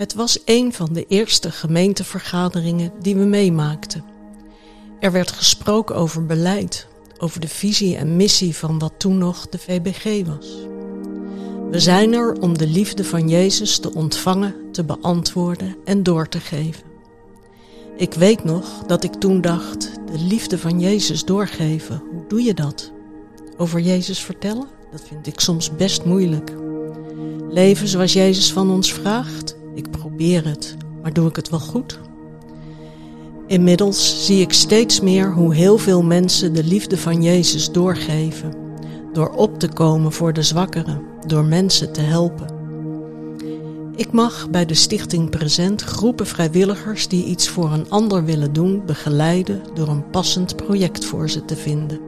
Het was een van de eerste gemeentevergaderingen die we meemaakten. Er werd gesproken over beleid, over de visie en missie van wat toen nog de VBG was. We zijn er om de liefde van Jezus te ontvangen, te beantwoorden en door te geven. Ik weet nog dat ik toen dacht: de liefde van Jezus doorgeven, hoe doe je dat? Over Jezus vertellen? Dat vind ik soms best moeilijk. Leven zoals Jezus van ons vraagt? Ik probeer het, maar doe ik het wel goed? Inmiddels zie ik steeds meer hoe heel veel mensen de liefde van Jezus doorgeven, door op te komen voor de zwakkeren, door mensen te helpen. Ik mag bij de Stichting Present groepen vrijwilligers die iets voor een ander willen doen begeleiden door een passend project voor ze te vinden.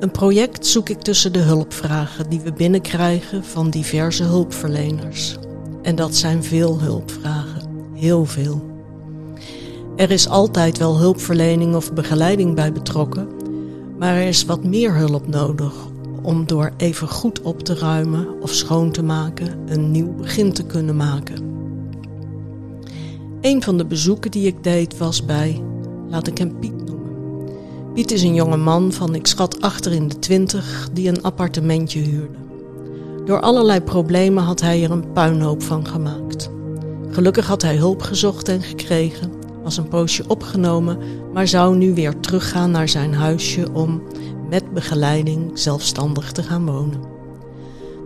Een project zoek ik tussen de hulpvragen die we binnenkrijgen van diverse hulpverleners. En dat zijn veel hulpvragen, heel veel. Er is altijd wel hulpverlening of begeleiding bij betrokken, maar er is wat meer hulp nodig om door even goed op te ruimen of schoon te maken een nieuw begin te kunnen maken. Een van de bezoeken die ik deed was bij, laat ik hem Piet noemen. Piet is een jonge man van ik schat achter in de twintig die een appartementje huurde. Door allerlei problemen had hij er een puinhoop van gemaakt. Gelukkig had hij hulp gezocht en gekregen, was een poosje opgenomen, maar zou nu weer teruggaan naar zijn huisje om met begeleiding zelfstandig te gaan wonen.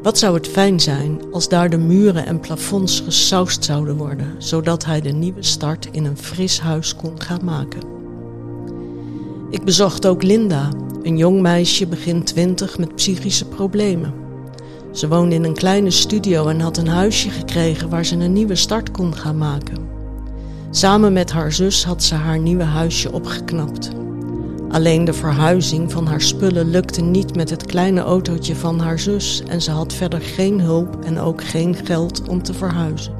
Wat zou het fijn zijn als daar de muren en plafonds gesausd zouden worden, zodat hij de nieuwe start in een fris huis kon gaan maken. Ik bezocht ook Linda, een jong meisje begin twintig met psychische problemen. Ze woonde in een kleine studio en had een huisje gekregen waar ze een nieuwe start kon gaan maken. Samen met haar zus had ze haar nieuwe huisje opgeknapt. Alleen de verhuizing van haar spullen lukte niet met het kleine autootje van haar zus en ze had verder geen hulp en ook geen geld om te verhuizen.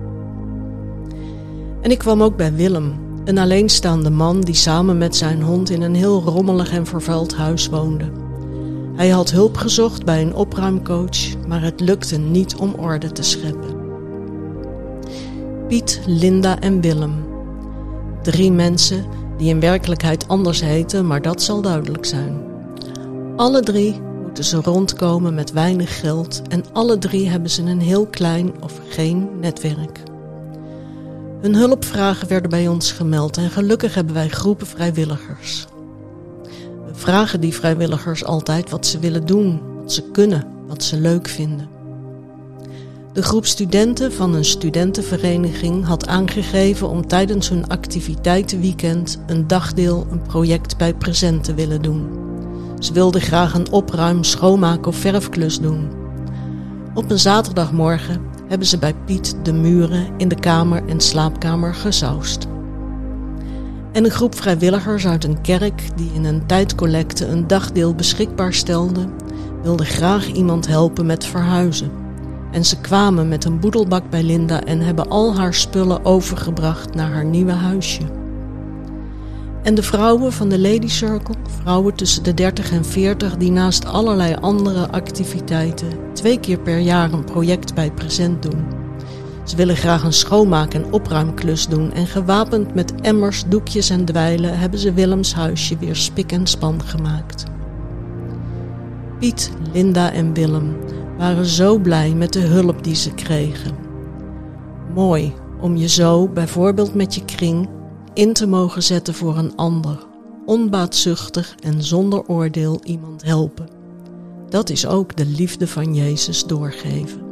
En ik kwam ook bij Willem, een alleenstaande man die samen met zijn hond in een heel rommelig en vervuild huis woonde. Hij had hulp gezocht bij een opruimcoach, maar het lukte niet om orde te scheppen. Piet, Linda en Willem. Drie mensen die in werkelijkheid anders heten, maar dat zal duidelijk zijn. Alle drie moeten ze rondkomen met weinig geld en alle drie hebben ze een heel klein of geen netwerk. Hun hulpvragen werden bij ons gemeld en gelukkig hebben wij groepen vrijwilligers. Vragen die vrijwilligers altijd wat ze willen doen, wat ze kunnen, wat ze leuk vinden. De groep studenten van een studentenvereniging had aangegeven om tijdens hun activiteitenweekend een dagdeel een project bij Present te willen doen. Ze wilden graag een opruim, schoonmaak of verfklus doen. Op een zaterdagmorgen hebben ze bij Piet de muren in de kamer en slaapkamer gesausd. En een groep vrijwilligers uit een kerk die in een tijdcollecte een dagdeel beschikbaar stelde, wilde graag iemand helpen met verhuizen. En ze kwamen met een boedelbak bij Linda en hebben al haar spullen overgebracht naar haar nieuwe huisje. En de vrouwen van de Lady Circle, vrouwen tussen de 30 en 40 die naast allerlei andere activiteiten twee keer per jaar een project bij Present doen. Ze willen graag een schoonmaak- en opruimklus doen en gewapend met emmers, doekjes en dweilen hebben ze Willems huisje weer spik en span gemaakt. Piet, Linda en Willem waren zo blij met de hulp die ze kregen. Mooi om je zo, bijvoorbeeld met je kring, in te mogen zetten voor een ander, onbaatzuchtig en zonder oordeel iemand helpen. Dat is ook de liefde van Jezus doorgeven.